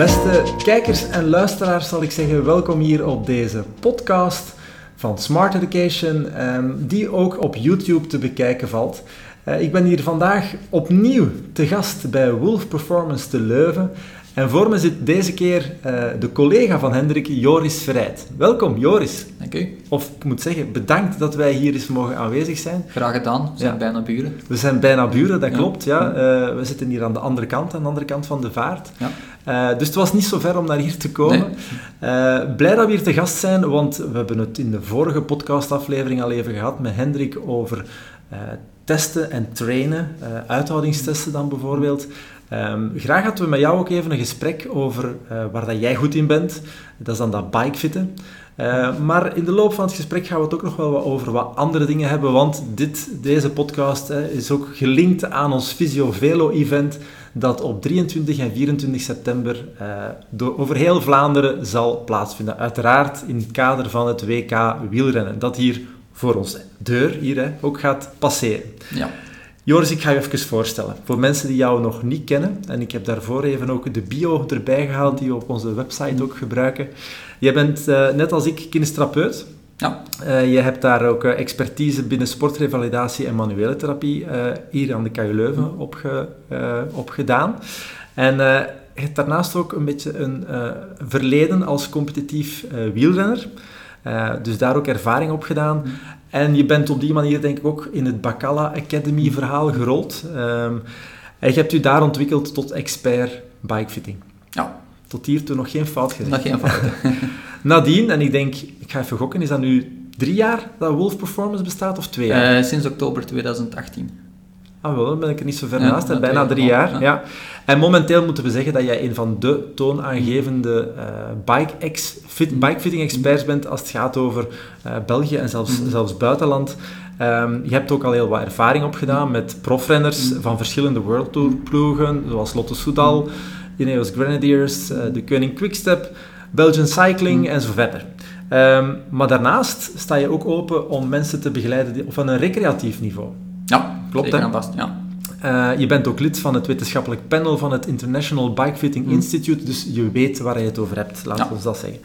Beste kijkers en luisteraars, zal ik zeggen, welkom hier op deze podcast van Smart Education, ehm, die ook op YouTube te bekijken valt. Eh, ik ben hier vandaag opnieuw te gast bij Wolf Performance te Leuven. En voor me zit deze keer uh, de collega van Hendrik, Joris Verrijd. Welkom, Joris. Dank u. Of ik moet zeggen, bedankt dat wij hier eens mogen aanwezig zijn. Graag gedaan, we zijn Ja. bijna buren. We zijn bijna buren, dat Ja. klopt. Ja. Eh, we zitten hier aan de andere kant, aan de andere kant van de vaart. Ja. Eh, dus het was niet zo ver om naar hier te komen. Eh, blij dat we hier te gast zijn, want we hebben het in de vorige podcastaflevering al even gehad met Hendrik over eh, testen en trainen, eh, uithoudingstesten dan bijvoorbeeld. Ehm, graag hadden we met jou ook even een gesprek over eh, waar dat jij goed in bent. Dat is dan dat bikefitten. Eh, maar in de loop van het gesprek gaan we het ook nog wel wat over wat andere dingen hebben, want dit, deze podcast hè, is ook gelinkt aan ons Visio Velo event dat op 23 en 24 september eh, door, over heel Vlaanderen zal plaatsvinden. Uiteraard in het kader van het WK wielrennen, dat hier voor onze deur hier, ook gaat passeren. Ja. Joris, ik ga je even voorstellen. Voor mensen die jou nog niet kennen, en ik heb daarvoor even ook de bio erbij gehaald die we op onze website ook gebruiken. Jij bent, eh, net als ik, kinestherapeut. Ja. Eh, je hebt daar ook eh, expertise binnen sportrevalidatie en manuele therapie hier aan de KU Leuven opge, eh, opgedaan. En je hebt daarnaast ook een beetje een verleden als competitief wielrenner. Eh, dus daar ook ervaring op gedaan. En je bent op die manier denk ik ook in het Bacala Academy verhaal gerold. Ehm, en je hebt u daar ontwikkeld tot expert bikefitting. Ja, Tot hiertoe nog geen fout gezegd. nog geen fouten. Nadien, en ik denk, ik ga even gokken, is dat nu drie jaar dat Wolf Performance bestaat of twee jaar? Eh, sinds oktober 2018. Ah wel, dan ben ik er niet zo ver Ja, naast, hè. bijna drie jaar, ja. Ja. En momenteel moeten we zeggen dat jij een van de toonaangevende eh bike ex, fit, bikefitting experts bent als het gaat over eh, België en zelfs, Mhm. zelfs buitenland. Ehm, je hebt ook al heel wat ervaring opgedaan met profrenners Mhm. van verschillende World Tour ploegen, zoals Lotto Soudal, Mhm. Ineos Grenadiers, eh, de Koning Quickstep, Belgian Cycling Mhm. en zo verder. Maar daarnaast sta je ook open om mensen te begeleiden die- op een recreatief niveau. Ja, Klopt, zeker hè? en vast. Ja. Eh, je bent ook lid van het wetenschappelijk panel van het International Bikefitting Mm. Institute, dus je weet waar je het over hebt, laten Ja. we ons dat zeggen.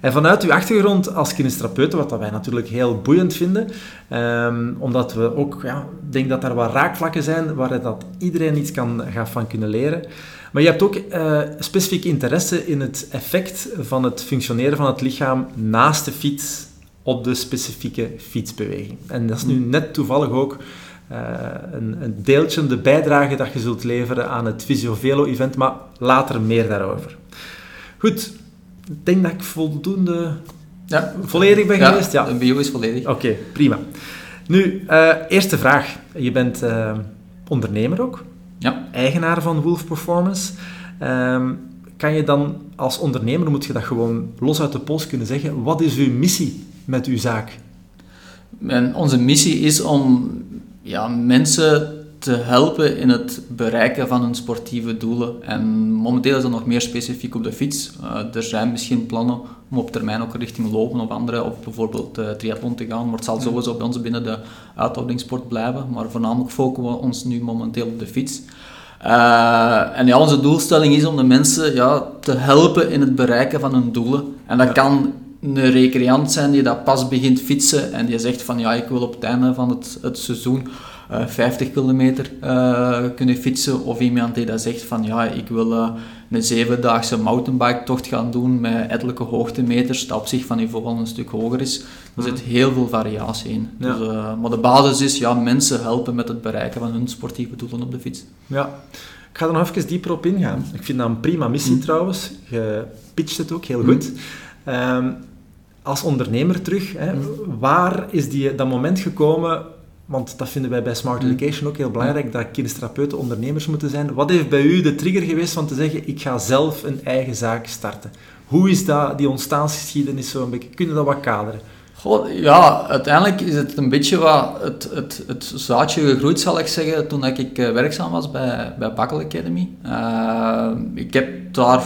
En vanuit uw achtergrond als kinestherapeut, wat dat wij natuurlijk heel boeiend vinden, ehm, omdat we ook, ja, denk dat er wat raakvlakken zijn waar dat iedereen iets kan, gaat van kunnen leren. Maar je hebt ook eh, specifiek interesse in het effect van het functioneren van het lichaam naast de fiets op de specifieke fietsbeweging. En dat is nu net toevallig ook een, een deeltje, de bijdrage dat je zult leveren aan het Visio Velo event, maar later meer daarover. Goed, ik denk dat ik voldoende Ja. volledig ben geweest. Ja, de bio is volledig. Oké, prima. Nu, eh, eerste vraag. Je bent eh, ondernemer ook, Ja. eigenaar van Wolf Performance. Ehm, kan je dan als ondernemer, moet je dat gewoon los uit de pols kunnen zeggen, wat is uw missie met uw zaak? En onze missie is om ja, mensen te helpen in het bereiken van hun sportieve doelen. En momenteel is dat nog meer specifiek op de fiets. Eh, er zijn misschien plannen om op termijn ook richting lopen of andere, of bijvoorbeeld eh triathlon te gaan. Maar het zal sowieso bij ons binnen de uithoudingssport blijven. Maar voornamelijk focussen we ons nu momenteel op de fiets. Eh, en ja, onze doelstelling is om de mensen ja, te helpen in het bereiken van hun doelen. En dat Ja. kan een recreant zijn die dat pas begint fietsen en die zegt van ja, ik wil op het einde van het, het seizoen eh, 50 kilometer eh, kunnen fietsen. Of iemand die dat zegt van ja, ik wil eh, een zevendaagse mountainbike tocht gaan doen met ettelijke hoogtemeters, dat op zich van niveau al een stuk hoger is. Er zit heel veel variatie in. Ja. Dus, eh, maar de basis is ja, mensen helpen met het bereiken van hun sportieve doelen op de fiets. Ja, ik ga er nog even dieper op ingaan. Ik vind dat een prima missie Mm. trouwens. Je pitcht het ook heel Mm. goed. Ehm, als ondernemer terug, hè, Mm. waar is die, dat moment gekomen? Want dat vinden wij bij Smart Mm. Education ook heel belangrijk, dat kinestherapeuten ondernemers moeten zijn. Wat heeft bij u de trigger geweest om te zeggen, ik ga zelf een eigen zaak starten? Hoe is dat, die ontstaansgeschiedenis zo een beetje? Kun je dat wat kaderen? Goh, ja, uiteindelijk is het een beetje wat het, het, het zaadje gegroeid, zal ik zeggen, toen ik eh, werkzaam was bij, bij Bakkel Academy. Eh, ik heb daar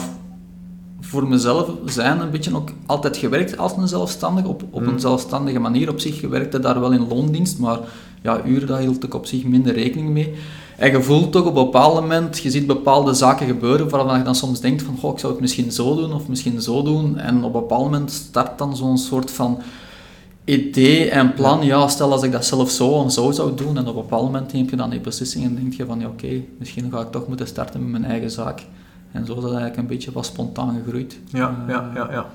voor mezelf zijn een beetje ook altijd gewerkt als een zelfstandige, op, op Mm. een zelfstandige manier op zich. Werkte daar wel in loondienst, maar ja, uren, daar hield ik op zich minder rekening mee. En je voelt toch op een bepaald moment, je ziet bepaalde zaken gebeuren waarvan je dan soms denkt van, goh, ik zou het misschien zo doen of misschien zo doen. En op een bepaald moment start dan zo'n soort van idee en plan. Ja, stel als ik dat zelf zo en zo zou doen. En op een bepaald moment neem je dan die beslissing en denk je van, ja oké, misschien ga ik toch moeten starten met mijn eigen zaak. En zo is dat eigenlijk een beetje wat spontaan gegroeid. Ja, ja, ja, ja.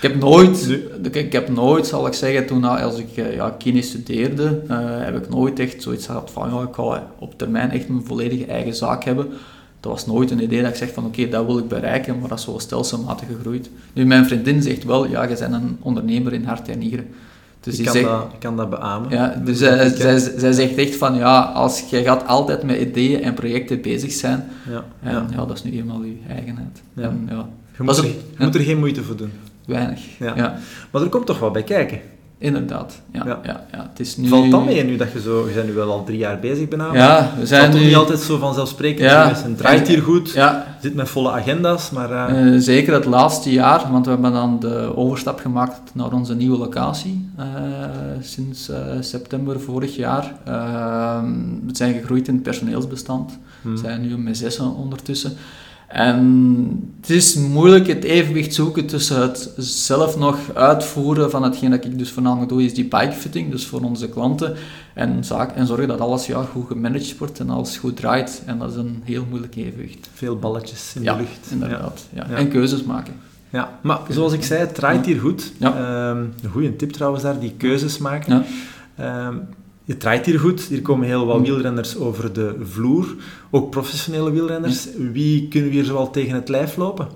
Ik heb nooit, ik heb nooit, zal ik zeggen, toen als ik eh, ja, kine studeerde, uh, heb ik nooit echt zoiets gehad van, ja, ik ga op termijn echt mijn volledige eigen zaak hebben. Dat was nooit een idee dat ik zeg van, oké, dat wil ik bereiken, maar dat is zo stelselmatig gegroeid. Nu, mijn vriendin zegt wel, ja, je bent een ondernemer in hart en nieren. Dus ik, kan zegt, dat, ik kan dat beamen. Ja, dus zij, zij, zij, zegt echt van, ja, als je gaat altijd met ideeën en projecten bezig zijn, ja, en, ja. ja dat is nu eenmaal je eigenheid. Ja. En, ja. Je, moet er, je moet er geen moeite voor doen weinig. Ja. Maar er komt toch wel bij kijken? Inderdaad, ja. ja. ja, Het is nu... Valt dat mee nu dat je zo... Je bent nu wel al drie jaar bezig bijna. Ja, we zijn nu... niet altijd zo vanzelfsprekend ja. Het draait hier goed, ja. zit met volle agenda's, maar... Uh... zeker het laatste jaar, want we hebben dan de overstap gemaakt naar onze nieuwe locatie. Uh, sinds september vorig jaar. we zijn gegroeid in het personeelsbestand. Hmm. We zijn nu met zessen ondertussen. En het is moeilijk het evenwicht zoeken tussen het zelf nog uitvoeren van hetgeen dat ik dus voornamelijk doe, is die bikefitting, dus voor onze klanten. En, zaak, en zorgen dat alles ja, goed gemanaged wordt en alles goed draait. En dat is een heel moeilijk evenwicht. Veel balletjes in de lucht. Inderdaad. Ja. En keuzes maken. Ja, maar zoals ik zei, het draait hier goed. Ja. Um, een goede tip trouwens daar, die keuzes maken. Ja. Um, het draait hier goed. Hier komen heel wat mm. wielrenners over de vloer. Ook professionele wielrenners. Wie kunnen we hier zoal tegen het lijf lopen?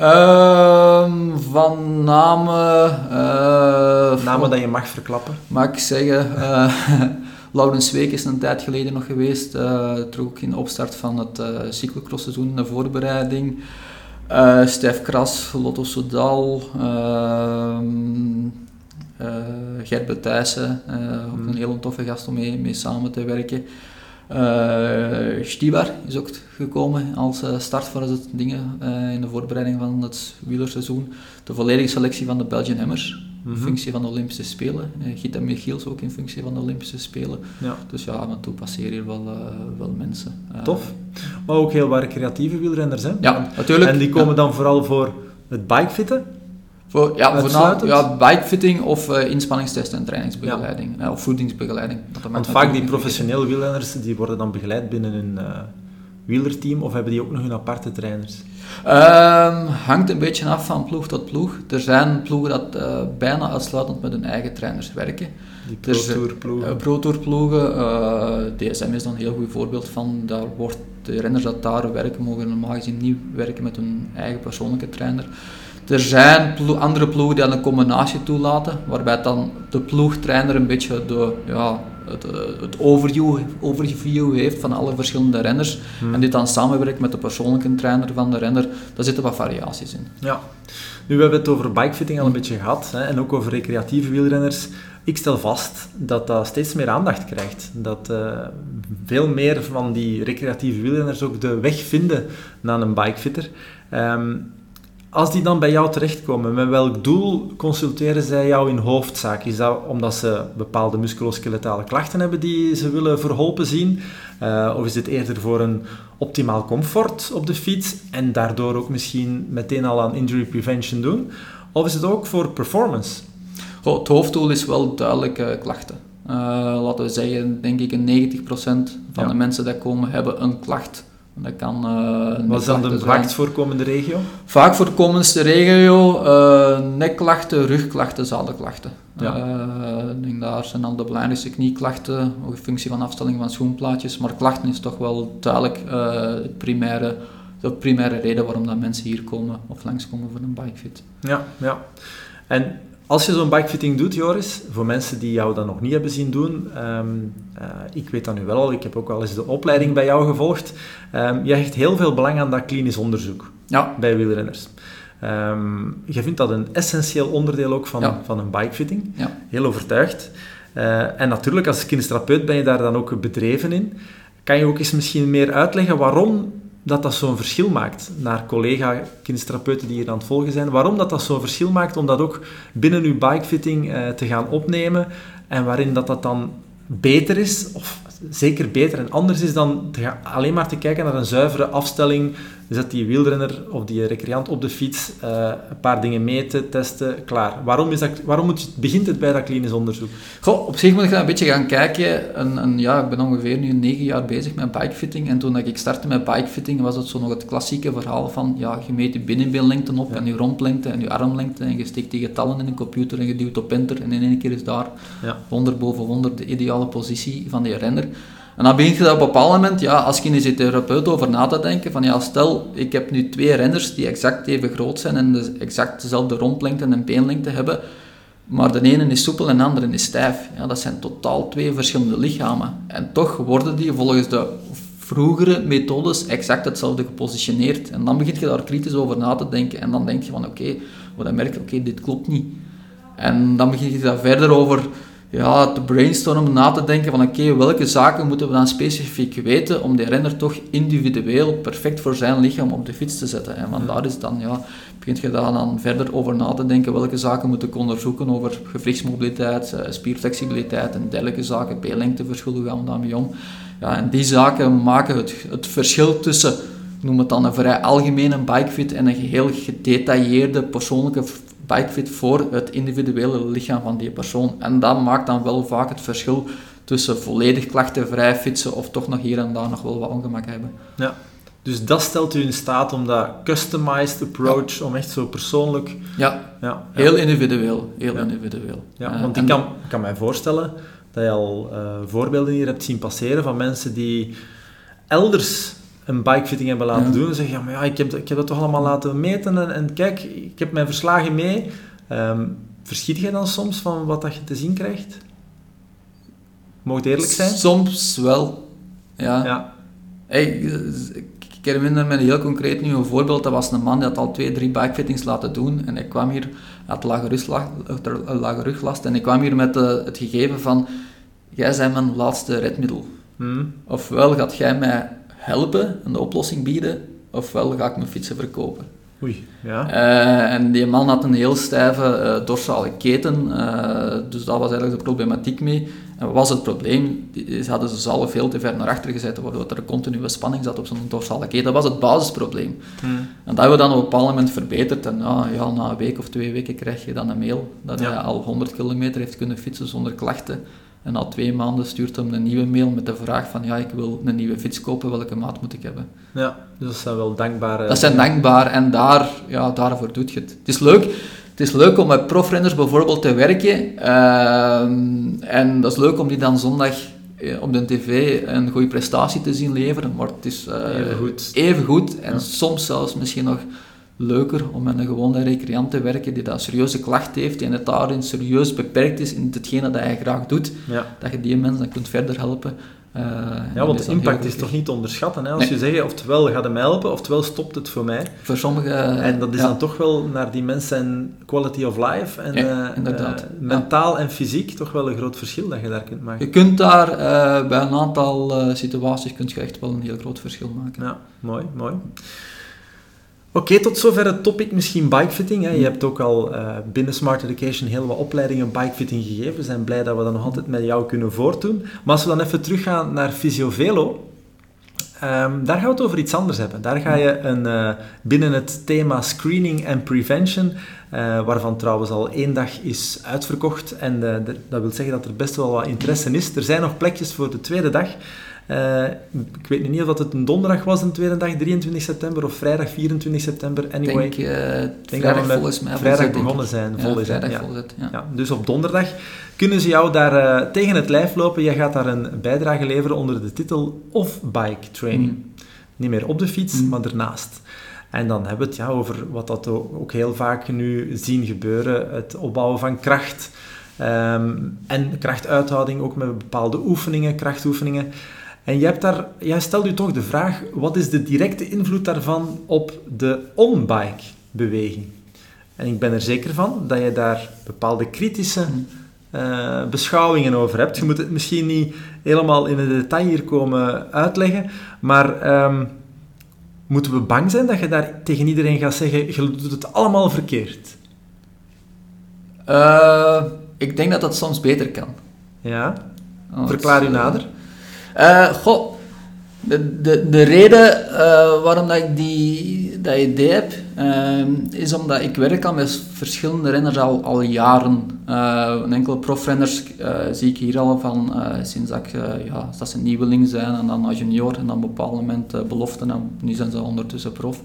Uh, van namen... Uh, namen dat je mag verklappen? Mag ik zeggen... Uh, Laurens Week is een tijd geleden nog geweest. Uh, ook in de opstart van het uh, cyclocross-seizoen in de voorbereiding. Uh, Stef Kras, Lotto Soudal... Ehm, uh, Gert Betijssen, uh, ook mm. een heel toffe gast om mee, mee samen te werken. Uh, Stibar is ook gekomen als start voor het dingen in de voorbereiding van het wielerseizoen. De volledige selectie van de Belgian Hammers, in mhm. functie van de Olympische Spelen. Uh, Gita Michiels ook in functie van de Olympische Spelen. Ja. Dus ja, af en toe passeren hier wel, wel mensen. Tof. Maar ook heel wat creatieve wielrenners, hè? Ja, natuurlijk. En die komen dan vooral voor het bikefitten? Voor, ja, voornamelijk ja, bikefitting of uh, inspanningstesten en trainingsbegeleiding. Ja. Uh, of voedingsbegeleiding. Want vaak die professionele wielrenners die worden dan begeleid binnen een uh, wielerteam of hebben die ook nog hun aparte trainers? Um, hangt een beetje af van ploeg tot ploeg. Er zijn ploegen dat uh, bijna uitsluitend met hun eigen trainers werken. Die pro-tour-ploegen. pro-tour-ploegen. DSM is dan een heel goed voorbeeld van. Daar wordt de renners dat daar werken, mogen normaal gezien niet werken met hun eigen persoonlijke trainer. Er zijn andere ploegen die een combinatie toelaten, waarbij dan de ploegtrainer een beetje de, ja, het, eh, het overview, overview heeft van alle verschillende renners hmm. en dit dan samenwerkt met de persoonlijke trainer van de renner. Daar zitten wat variaties in. Ja. Nu, we hebben het over bikefitting al een beetje gehad hè, en ook over recreatieve wielrenners. Ik stel vast dat dat steeds meer aandacht krijgt. Dat uh, veel meer van die recreatieve wielrenners ook de weg vinden naar een bikefitter. Um, als die dan bij jou terechtkomen, met welk doel consulteren zij jou in hoofdzaak? Is dat omdat ze bepaalde musculoskeletale klachten hebben die ze willen verholpen zien? Uh, of is het eerder voor een optimaal comfort op de fiets en daardoor ook misschien meteen al aan injury prevention doen? Of is het ook voor performance? Het hoofddoel is wel duidelijk klachten. Uh, laten we zeggen, denk ik, een 90% van de mensen die komen hebben een klacht dat kan, uh, Wat is dan de vaakst voorkomende regio? Vaak voorkomendste regio, uh, nekklachten, rugklachten, zadelklachten. Ja. Uh, ik denk daar zijn dan de belangrijkste knieklachten, ook in functie van afstelling van schoenplaatjes. Maar klachten is toch wel duidelijk het primaire, de primaire reden waarom dat mensen hier komen of langskomen voor een bikefit. Ja, ja. En als je zo'n bikefitting doet, Joris, voor mensen die jou dat nog niet hebben zien doen, um, ik weet dat nu wel al, ik heb ook wel eens de opleiding bij jou gevolgd. Um, je hecht heel veel belang aan dat klinisch onderzoek ja. bij wielrenners. Um, je vindt dat een essentieel onderdeel ook van, van een bikefitting. Ja. Heel overtuigd. Uh, en natuurlijk, als kinestherapeut ben je daar dan ook bedreven in. Kan je ook eens misschien meer uitleggen waarom dat dat zo'n verschil maakt naar collega-kinestherapeuten die hier aan het volgen zijn. Waarom dat dat zo'n verschil maakt om dat ook binnen uw bikefitting uh, te gaan opnemen en waarin dat dat dan beter is, of zeker beter en anders is dan alleen maar te kijken naar een zuivere afstelling. Zet die wielrenner of die recreant op de fiets, uh, een paar dingen meten, testen, klaar. Waarom, is dat, waarom moet je, begint het bij dat klinisch onderzoek? Goh, op zich moet ik een beetje gaan kijken. En, en, ja, ik ben ongeveer nu negen jaar bezig met bikefitting. En toen ik startte met bikefitting was het zo nog het klassieke verhaal van ja, je meet je binnenbeellengte op en je rondlengte en je armlengte en je steekt die getallen in een computer en je duwt op enter en in één keer is daar ja. 100 boven 100 de ideale positie van die renner. En dan begin je daar op een bepaald moment, ja, als kinesitherapeut over na te denken, van ja, stel, ik heb nu twee renners die exact even groot zijn en exact dezelfde rondlengte en beenlengte hebben, maar de ene is soepel en de andere is stijf. Ja, dat zijn totaal twee verschillende lichamen. En toch worden die volgens de vroegere methodes exact hetzelfde gepositioneerd. En dan begin je daar kritisch over na te denken en dan denk je van oké, dan merk je, oké, dit klopt niet. En dan begin je daar verder over ja, te brainstormen, na te denken van oké, welke zaken moeten we dan specifiek weten om die renner toch individueel perfect voor zijn lichaam op de fiets te zetten. En van daar is dan, ja, begint je daar dan verder over na te denken welke zaken moet ik onderzoeken over gewrichtsmobiliteit, eh, spierflexibiliteit en dergelijke zaken, B-lengteverschil, hoe gaan we daarmee om. Ja, en die zaken maken het, het verschil tussen noem het dan een vrij algemene bikefit en een geheel gedetailleerde persoonlijke bikefit voor het individuele lichaam van die persoon. En dat maakt dan wel vaak het verschil tussen volledig klachtenvrij fietsen of toch nog hier en daar nog wel wat ongemak hebben. Ja, dus dat stelt u in staat om dat customized approach, om echt zo persoonlijk... Ja, ja, heel individueel. Heel individueel. Ja, want ik kan, kan mij voorstellen dat je al uh, voorbeelden hier hebt zien passeren van mensen die elders een bikefitting hebben laten doen. En zeggen, ja, maar ja, ik heb, ik heb dat toch allemaal laten meten. En, en kijk, ik heb mijn verslagen mee. Um, verschiet jij dan soms van wat dat je te zien krijgt? Mocht eerlijk zijn? Soms wel, ja. ja. Hey, ik herinner me een heel concreet nu een voorbeeld. Dat was een man die had al twee, drie bikefittings laten doen. En ik kwam hier, had lage, ruglast, lage ruglast. En ik kwam hier met de, het gegeven van, jij bent mijn laatste redmiddel. Hmm. Ofwel gaat jij mij helpen, een oplossing bieden, ofwel ga ik mijn fietsen verkopen. Oei, ja. Uh, en die man had een heel stijve uh, dorsale keten, uh, dus dat was eigenlijk de problematiek mee. En wat was het probleem? Ze hadden ze zalf veel te ver naar achter gezet, waardoor er een continue spanning zat op zo'n dorsale keten. Dat was het basisprobleem. Hmm. En dat hebben we dan op een bepaald moment verbeterd. En ja, na een week of twee weken krijg je dan een mail dat hij al 100 kilometer heeft kunnen fietsen zonder klachten. En na twee maanden stuurt hem een nieuwe mail met de vraag van ja, ik wil een nieuwe fiets kopen, welke maat moet ik hebben? Ja, dus dat zijn wel dankbare... Dat zijn dankbaar en daar, ja, daarvoor doet je het. Het is leuk, het is leuk om met profrenners bijvoorbeeld te werken. Ehm, en dat is leuk om die dan zondag eh, op de tv een goede prestatie te zien leveren, maar het is uh, even goed, even goed en soms zelfs misschien nog leuker om met een gewone recreant te werken die dat serieuze klacht heeft en het daarin serieus beperkt is in hetgene dat hij graag doet, dat je die mensen dan kunt verder helpen. Uh, ja, want de impact is toch niet te onderschatten. Hè? Als je zegt, oftewel gaat hem helpen, oftewel stopt het voor mij. Voor sommigen... En dat is dan toch wel naar die mensen quality of life en ja, uh, mentaal en fysiek toch wel een groot verschil dat je daar kunt maken. Je kunt daar bij een aantal situaties kunt je echt wel een heel groot verschil maken. Ja, mooi, mooi. Oké, tot zover het topic misschien bikefitting. Hè. Je hebt ook al uh, binnen Smart Education heel wat opleidingen bikefitting gegeven. We zijn blij dat we dat nog altijd met jou kunnen voortdoen. Maar als we dan even teruggaan naar Fysiovelo, um, daar gaan we het over iets anders hebben. Daar ga je een, uh, binnen het thema screening en prevention, uh, waarvan trouwens al één dag is uitverkocht. En dat wil zeggen dat er best wel wat interesse is. Er zijn nog plekjes voor de tweede dag. Uh, ik weet niet of dat het een donderdag was, een tweede dag, 23 september, of vrijdag 24 september. Anyway, denk, uh, denk vrijdag dat volgens mij vrijdag begonnen zijn. Vol ja, vrijdag ja. ja. ja. Dus op donderdag kunnen ze jou daar uh, tegen het lijf lopen. Jij gaat daar een bijdrage leveren onder de titel Off-Bike Training. Mm. Niet meer op de fiets, mm. maar ernaast. En dan hebben we het ja, over wat dat ook heel vaak nu zien gebeuren. Het opbouwen van kracht. Um, en krachtuithouding ook met bepaalde oefeningen, krachtoefeningen. En jij, hebt daar, jij stelt u toch de vraag, wat is de directe invloed daarvan op de on-bike beweging? En ik ben er zeker van dat je daar bepaalde kritische uh, beschouwingen over hebt. Je moet het misschien niet helemaal in het detail hier komen uitleggen, maar um, moeten we bang zijn dat je daar tegen iedereen gaat zeggen, je doet het allemaal verkeerd? Uh, ik denk dat dat soms beter kan. Ja? Verklaar u nader. Uh, goh, de, de, de reden uh, waarom dat ik die, dat idee heb, uh, is omdat ik werk al met verschillende renners al, al jaren. Een enkele profrenners zie ik hier al van sinds dat, ik, ja, dat ze nieuweling zijn en dan als junior en dan op een bepaald moment beloften en nu zijn ze ondertussen prof.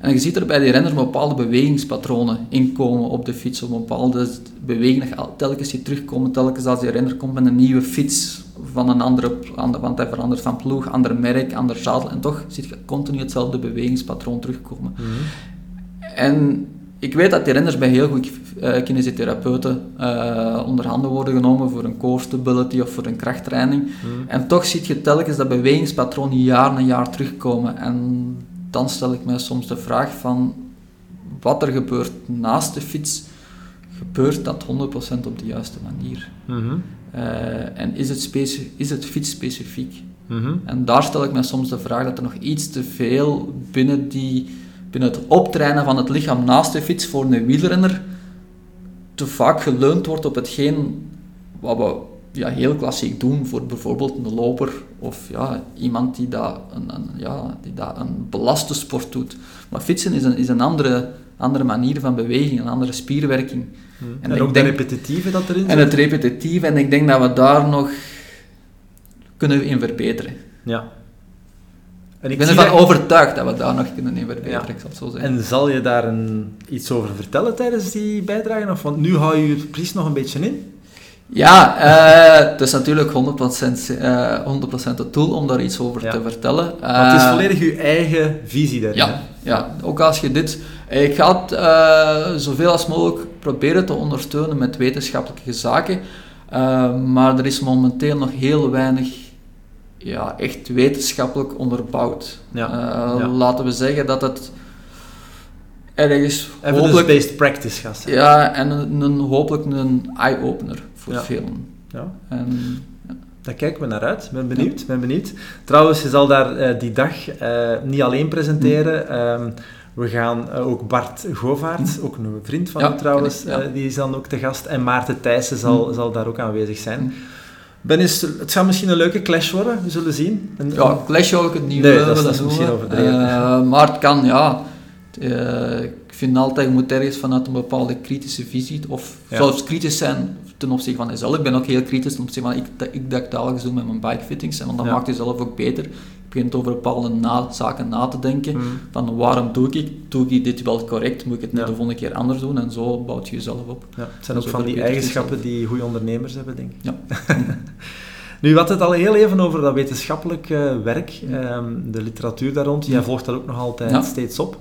En je ziet er bij die renners bepaalde bewegingspatronen inkomen op de fiets, op bepaalde bewegingen, telkens die terugkomen, telkens als die renner komt met een nieuwe fiets van een andere, want hij verandert van ploeg, ander merk, ander zadel, en toch zie je continu hetzelfde bewegingspatroon terugkomen. Mhm. En ik weet dat die renners bij heel goed uh, kinesiotherapeuten uh, onder handen worden genomen voor een core stability of voor een krachttraining. Mhm. En toch zie je telkens dat bewegingspatroon jaar na jaar terugkomen. En dan stel ik mij soms de vraag van wat er gebeurt naast de fiets, gebeurt dat 100% op de juiste manier? Mhm. Eh, en is het, is het fietsspecifiek? Mm En daar stel ik mij soms de vraag dat er nog iets te veel binnen, die, binnen het optrainen van het lichaam naast de fiets voor een wielrenner te vaak geleund wordt op hetgeen wat we ja, heel klassiek doen voor bijvoorbeeld een loper of ja, iemand die dat een, een, ja, die dat een belaste sport doet. Maar fietsen is een, is een andere, andere manier van beweging, een andere spierwerking. Hmm. En, ook denk, de repetitieve dat erin zit? En het repetitieve, en ik denk dat we daar nog kunnen in verbeteren. Ja. En ik, ben ervan overtuigd dat we daar nog kunnen in verbeteren, ik zal het zo zeggen. En zal je daar een, iets over vertellen tijdens die bijdrage? Of, want nu hou je het precies nog een beetje in. Ja, uh, het is natuurlijk 100%, uh, 100 het doel om daar iets over te vertellen. Uh, het is eh, volledig je eigen visie daarin. Ja, ja, ook als je dit... Ik ga het uh, zoveel als mogelijk proberen te ondersteunen met wetenschappelijke zaken, maar er is momenteel nog heel weinig ja, echt wetenschappelijk onderbouwd. Ja. Laten we zeggen dat het ergens... Evidence-based practice gaat Ja, en een, een hopelijk een eye-opener voor ja. Ja. En, Daar kijken we naar uit. Ben benieuwd. Ben benieuwd. Trouwens, je zal daar uh, die dag uh, niet alleen presenteren. Um, we gaan uh, ook Bart Govaert, ook een vriend van ja, u trouwens, die is dan ook te gast. En Maarten Thijssen zal, zal daar ook aanwezig zijn. Ben is, het gaat misschien een leuke clash worden, we zullen zien. Een, ja, clash zou ik het niet nee, willen dat, dat is misschien overdreven. maar het kan, ja ik vind altijd, je moet ergens vanuit een bepaalde kritische visie, of zelfs kritisch zijn ten opzichte van jezelf. Ik ben ook heel kritisch ten opzichte van ik, ik dat ik dagelijks doe met mijn bikefittings, en want dat maakt jezelf ook beter. Je begint over bepaalde na, zaken na te denken, mm. van waarom doe ik, doe ik dit wel correct, moet ik het ja. de volgende keer anders doen, en zo bouwt je jezelf op. Ja, het zijn ook van die eigenschappen die goede ondernemers hebben, denk ik. Ja. Nu, wat het al heel even over dat wetenschappelijk uh, werk, um, de literatuur daar rond. Jij volgt dat ook nog altijd steeds op.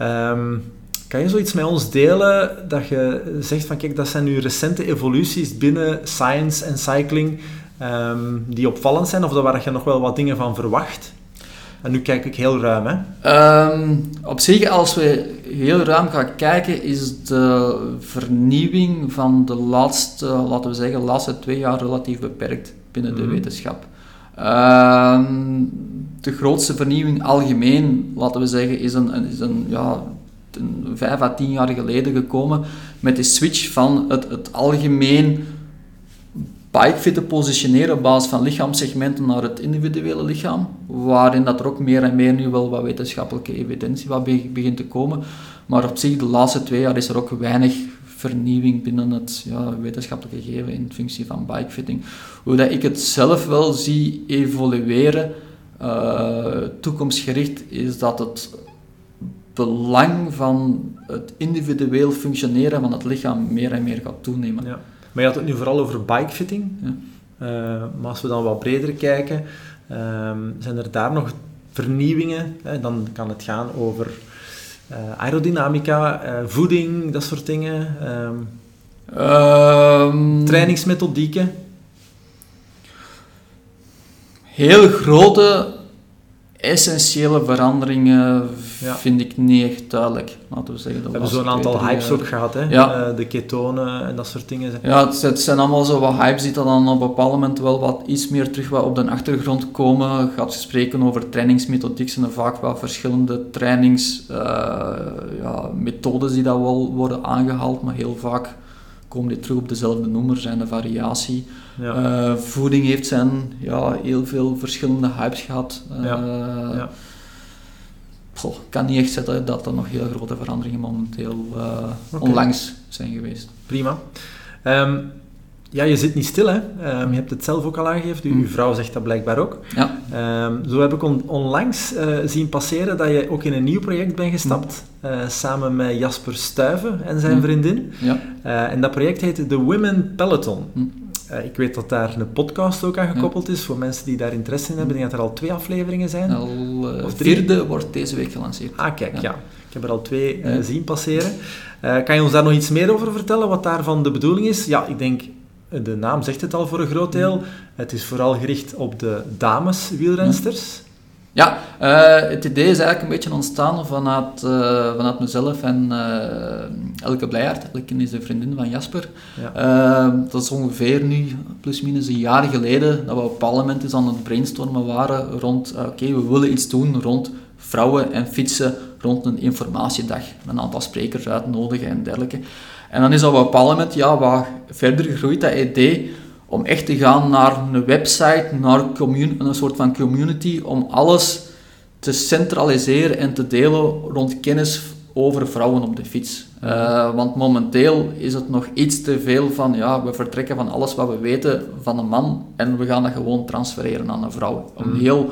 Um, kan je zoiets met ons delen dat je zegt van kijk, dat zijn nu recente evoluties binnen science en cycling um, die opvallend zijn of waar je nog wel wat dingen van verwacht? En nu kijk ik heel ruim, hè? Um, op zich, als we heel ruim gaan kijken, is de vernieuwing van de laatste, laten we zeggen, laatste twee jaar relatief beperkt binnen de mhm. wetenschap. Um, de grootste vernieuwing algemeen, laten we zeggen, is een, is een, ja, een vijf à tien jaar geleden gekomen met de switch van het, het algemeen bikefitten positioneren op basis van lichaamssegmenten naar het individuele lichaam, waarin dat er ook meer en meer nu wel wat wetenschappelijke evidentie wat begint te komen. Maar op zich, de laatste twee jaar is er ook weinig vernieuwing binnen het ja, wetenschappelijke gegeven in functie van bikefitting. Hoe dat ik het zelf wel zie evolueren, uh, toekomstgericht, is dat het belang van het individueel functioneren van het lichaam meer en meer gaat toenemen. Ja. Maar je had het nu vooral over bikefitting. Ja. Uh, maar als we dan wat breder kijken, uh, zijn er daar nog vernieuwingen? Hè? Dan kan het gaan over uh, aerodynamica, voeding, dat soort dingen. Um, trainingsmethodieken heel grote, essentiële veranderingen vind ik niet echt duidelijk. Laten we zeggen. We hebben zo'n aantal hypes ook gehad, hè? Ja. Uh, de ketonen en dat soort dingen. Ja, het, zijn allemaal zo wat hypes die dan op een bepaald moment wel wat iets meer terug wat op de achtergrond komen. Gaat spreken over trainingsmethodiek, zijn er vaak wel verschillende trainingsmethodes uh, ja, die dat wel worden aangehaald, maar heel vaak komen die terug op dezelfde noemer, zijn de variatie. Ja. Eh, voeding heeft zijn ja, heel veel verschillende hypes gehad. Uh, Ja. Ja. goh, ik kan niet echt zeggen dat er nog heel grote veranderingen momenteel eh, onlangs zijn geweest. Prima. Ehm, ja, je zit niet stil, hè. Ehm, je hebt het zelf ook al aangegeven. Uw, Mm. uw vrouw zegt dat blijkbaar ook. Ja, Ehm, zo heb ik on- onlangs eh, zien passeren dat je ook in een nieuw project bent gestapt. eh, samen met Jasper Stuyven en zijn Mm. vriendin. ja. Eh, en dat project heet The Women Peloton. Ik weet dat daar een podcast ook aan gekoppeld is. Voor mensen die daar interesse in hebben. Ik denk dat er al twee afleveringen zijn. Al, Of drie? vierde wordt deze week gelanceerd. Ah, kijk, ja. Ja. Ik heb er al twee zien passeren. Kan je ons daar nog iets meer over vertellen, wat daarvan de bedoeling is? Ja, ik denk, de naam zegt het al voor een groot deel. Het is vooral gericht op de dames wielrensters. Ja, eh, het idee is eigenlijk een beetje ontstaan vanuit, eh, vanuit mezelf en eh, Elke Blijaert. Elke is de vriendin van Jasper. Ja. Dat is ongeveer nu, plus minus een jaar geleden, dat we op een moment eens aan het brainstormen waren rond, oké, we willen iets doen rond vrouwen en fietsen rond een informatiedag. Een aantal sprekers uitnodigen en dergelijke. En dan is dat op een bepaald moment ja, wat verder gegroeid, dat idee, om echt te gaan naar een website, naar een soort van community, om alles te centraliseren en te delen rond kennis over vrouwen op de fiets. Eh, want momenteel is het nog iets te veel van, ja, we vertrekken van alles wat we weten van een man en we gaan dat gewoon transfereren aan een vrouw. Om een heel,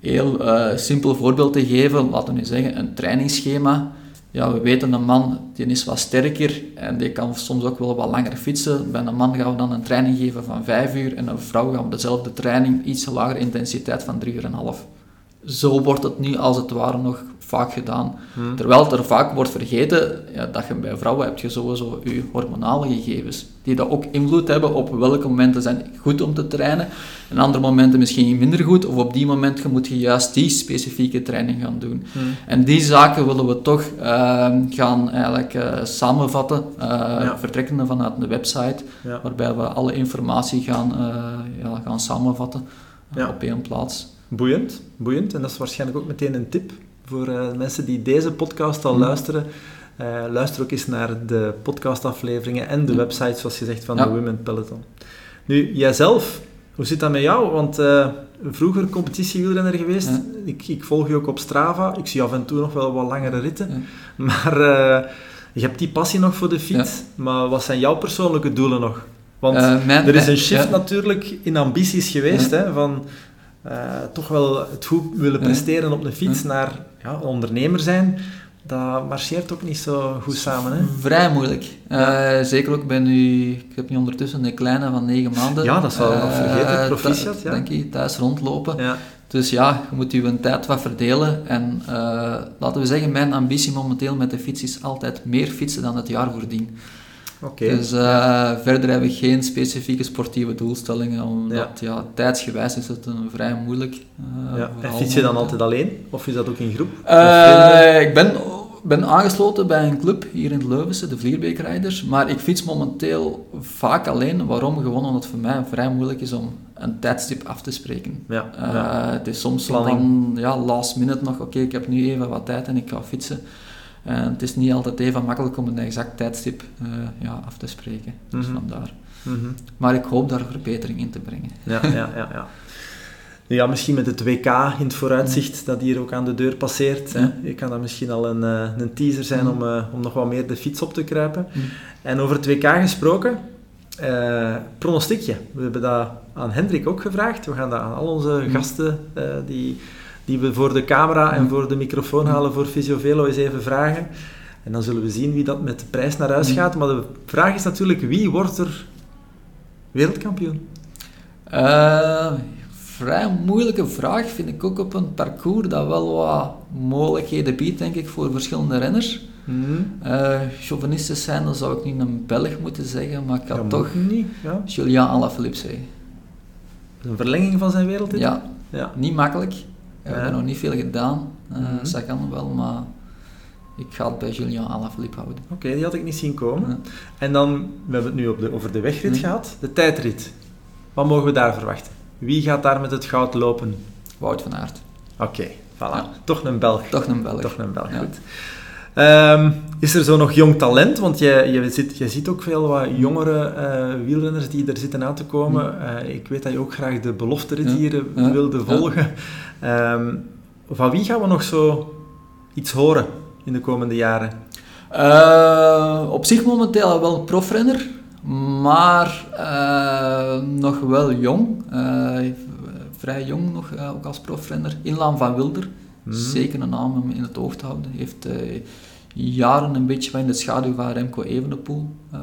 heel eh, simpel voorbeeld te geven, laten we nu zeggen, een trainingsschema. Ja, we weten een man die is wat sterker en die kan soms ook wel wat langer fietsen. Bij een man gaan we dan een training geven van 5 uur en een vrouw gaan we dezelfde training, iets lagere intensiteit van 3 uur en half. Zo wordt het nu als het ware nog vaak gedaan. Hm. Terwijl er vaak wordt vergeten ja, dat je bij vrouwen heb je sowieso je hormonale gegevens, die dat ook invloed hebben op welke momenten zijn goed om te trainen en andere momenten misschien minder goed, of op die moment moet je juist die specifieke training gaan doen. Hm. En die zaken willen we toch ehm, gaan eigenlijk eh, samenvatten, eh, Ja. vertrekkende vanuit de website, Ja. waarbij we alle informatie gaan, eh, ja, gaan samenvatten op één plaats. Boeiend, boeiend. En dat is waarschijnlijk ook meteen een tip voor eh, mensen die deze podcast al Hm. luisteren. Eh, luister ook eens naar de podcastafleveringen en de Hm. website, zoals je zegt, van Ja. de Women Peloton. Nu, jijzelf, hoe zit dat met jou? Want eh, vroeger competitiewielrenner geweest. Ik, ik volg je ook op Strava. Ik zie af en toe nog wel wat langere ritten. Maar je hebt die passie nog voor de fiets. Maar wat zijn jouw persoonlijke doelen nog? Want mijn- er is een shift natuurlijk in ambities geweest, hè, van toch wel het goed willen presteren op een fiets naar ja, ondernemer zijn. Dat marcheert ook niet zo goed samen. Hè? Vrij moeilijk. Eh, zeker ook bij nu, ik heb nu ondertussen een kleine van negen maanden. Ja, dat zou ik nog Eh, vergeten. Proficiat, thu- ja. Dank je, thuis rondlopen. Ja. Dus ja, je moet je tijd wat verdelen. En eh, laten we zeggen, mijn ambitie momenteel met de fiets is altijd meer fietsen dan het jaar voordien. Dus eh, verder heb ik geen specifieke sportieve doelstellingen, omdat ja. tijdsgewijs is het een vrij moeilijk. eh, ja. En fiets je dan altijd alleen? Of is dat ook in groep? Eh, ik ben, ben aangesloten bij een club hier in het Leuvense, de Vlierbeek Riders. Maar ik fiets momenteel vaak alleen. Waarom? Gewoon omdat het voor mij vrij moeilijk is om een tijdstip af te spreken. ja. Ja. Het is soms Planning. ja, last minute nog, oké, ik heb nu even wat tijd en ik ga fietsen. En het is niet altijd even makkelijk om een exact tijdstip eh, ja, af te spreken. Dus Mhm. vandaar. Mhm. Maar ik hoop daar verbetering in te brengen. Ja, ja, ja, ja. Ja, misschien met het WK in het vooruitzicht dat hier ook aan de deur passeert. Ja. Je kan dat misschien al een, eh, een teaser zijn Mm. om, eh, om nog wat meer de fiets op te kruipen. Mm. En over het WK gesproken, eh pronostiekje. We hebben dat aan Hendrik ook gevraagd. We gaan dat aan al onze Mm. gasten eh, die, die we voor de camera en Mm. voor de microfoon halen voor Visiovelo eens even vragen. En dan zullen we zien wie dat met de prijs naar huis Mm. gaat. Maar de vraag is natuurlijk, wie wordt er wereldkampioen? Eh, vrij moeilijke vraag vind ik ook op een parcours dat wel wat mogelijkheden biedt, denk ik, voor verschillende renners. Hmm. Eh chauvinistisch zijn, dan zou ik niet een Belg moeten zeggen, maar ik had Ja, toch niet. Ja. Julien Alaphilippe zeggen. Een verlenging van zijn wereldtitel? Ja, ja. niet makkelijk. We hebben nog niet veel gedaan. Eh Mhm. Sagan wel, maar ik ga het bij Julien Alaphilippe houden. Oké, die had ik niet zien komen. Ja. En dan, we hebben het nu op de, over de wegrit Mhm. gehad. De tijdrit. Wat mogen we daar verwachten? Wie gaat daar met het goud lopen? Wout van Aert. Oké, voilà. Ja. Toch een Belg. Toch een Belg. Toch een Belg, Ja. goed. Ehm, Is er zo nog jong talent? Want jij, jij, zit, jij ziet ook veel wat jongere uh, wielrenners die er zitten aan te komen. Uh, ik weet dat je ook graag de belofterettieren ja. wilde volgen. Um, van wie gaan we nog zo iets horen in de komende jaren? Uh, op zich momenteel wel een profrenner, maar nog wel jong. vrij jong nog, ook als profrenner. Inlaan van Wilder. Mm. Zeker een naam om in het oog te houden. Heeft jaren een beetje in de schaduw van Remco Evenepoel uh,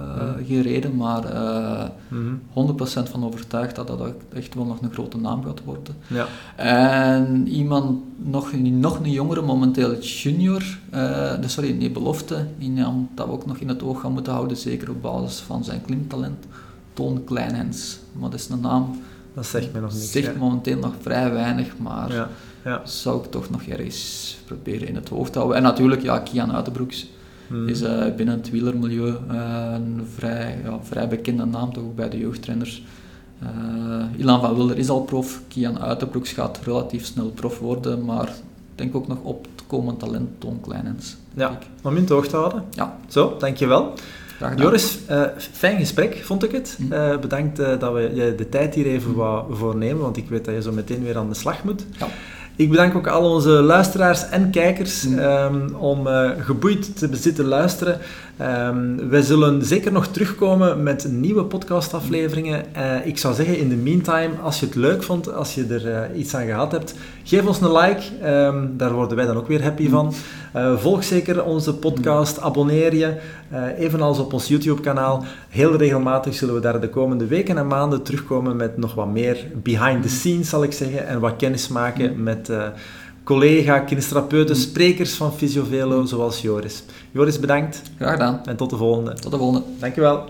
gereden, maar uh, mm -hmm. 100% van overtuigd dat dat echt wel nog een grote naam gaat worden. Ja. En iemand, nog, nog een jongere, momenteel junior, uh, sorry, nee, belofte, iemand dat we ook nog in het oog gaan moeten houden, zeker op basis van zijn klimtalent, Toon Kleinhens. Maar dat is een naam... Dat zegt mij nog niks. Zegt momenteel nog vrij weinig, maar... Ja ja. zou ik toch nog ergens proberen in het hoofd te houden. En natuurlijk, ja, Kian Uitenbroeks hmm. is uh, binnen het wielermilieu uh, een vrij, ja, vrij bekende naam, toch ook bij de jeugdtrainers. Uh, Ilan van Wilder is al prof, Kian Uitenbroeks gaat relatief snel prof worden, maar ik denk ook nog op het komend talent Toon Kleinens. Ja, om in het oog te houden. Ja. Zo, dankjewel. Joris, uh, fijn gesprek vond ik het. Uh, bedankt uh, dat we je de tijd hier even wat voornemen, want ik weet dat je zo meteen weer aan de slag moet. Ja. Ik bedank ook al onze luisteraars en kijkers um, om uh, geboeid te zitten luisteren. Um, wij zullen zeker nog terugkomen met nieuwe podcastafleveringen. Uh, ik zou zeggen, in de meantime, als je het leuk vond, als je er uh, iets aan gehad hebt, geef ons een like. Um, daar worden wij dan ook weer happy van. volg zeker onze podcast, abonneer je, evenals op ons YouTube-kanaal. Heel regelmatig zullen we daar de komende weken en maanden terugkomen met nog wat meer behind the scenes, zal ik zeggen, en wat kennis maken met collega, kinestherapeuten, sprekers van Fysiovelo, zoals Joris. Joris, bedankt. Graag gedaan. En tot de volgende. Tot de volgende. Dankjewel.